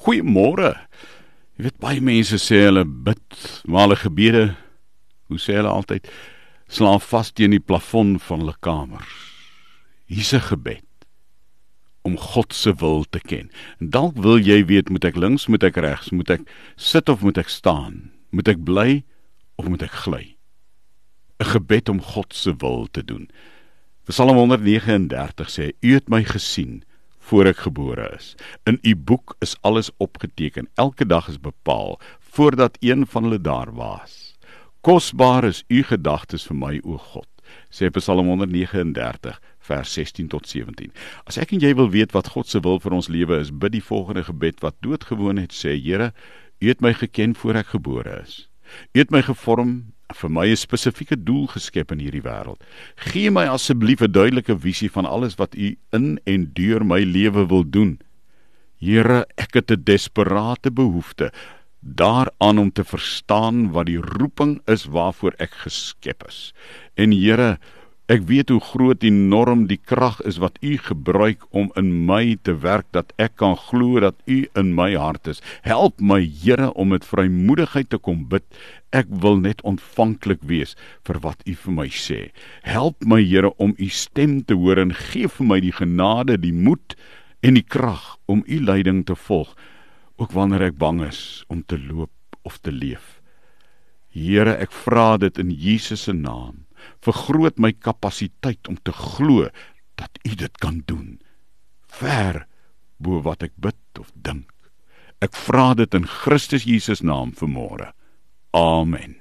Goeiemôre. Jy weet baie mense sê hulle bid, maar hulle gebede, hoe sê hulle altyd, slaan vas teen die plafon van hulle kamers. Hier's 'n gebed om God se wil te ken. En dalk wil jy weet, moet ek links, moet ek regs, moet ek sit of moet ek staan? Moet ek bly of moet ek gly? 'n Gebed om God se wil te doen. Psalm 139 sê: U het my gesien voor ek gebore is. In u boek is alles opgeteken. Elke dag is bepaal voordat een van hulle daar was. Kosbaar is u gedagtes vir my o God, sê Psalm 139 vers 16 tot 17. As ek en jy wil weet wat God se wil vir ons lewe is, bid die volgende gebed wat doodgewoon het sê: Here, u het my geken voor ek gebore is. U het my gevorm vir my 'n spesifieke doel geskep in hierdie wêreld. Gee my asseblief 'n duidelike visie van alles wat U in en deur my lewe wil doen. Here, ek het 'n desperate behoefte daaraan om te verstaan wat die roeping is waarvoor ek geskep is. En Here, Ek weet hoe groot die norm die krag is wat u gebruik om in my te werk dat ek kan glo dat u in my hart is. Help my Here om met vrymoedigheid te kom bid. Ek wil net ontvanklik wees vir wat u vir my sê. Help my Here om u stem te hoor en gee vir my die genade, die moed en die krag om u leiding te volg ook wanneer ek bang is om te loop of te leef. Here, ek vra dit in Jesus se naam vergroot my kapasiteit om te glo dat U dit kan doen. Ver bo wat ek bid of dink. Ek vra dit in Christus Jesus naam vanmôre. Amen.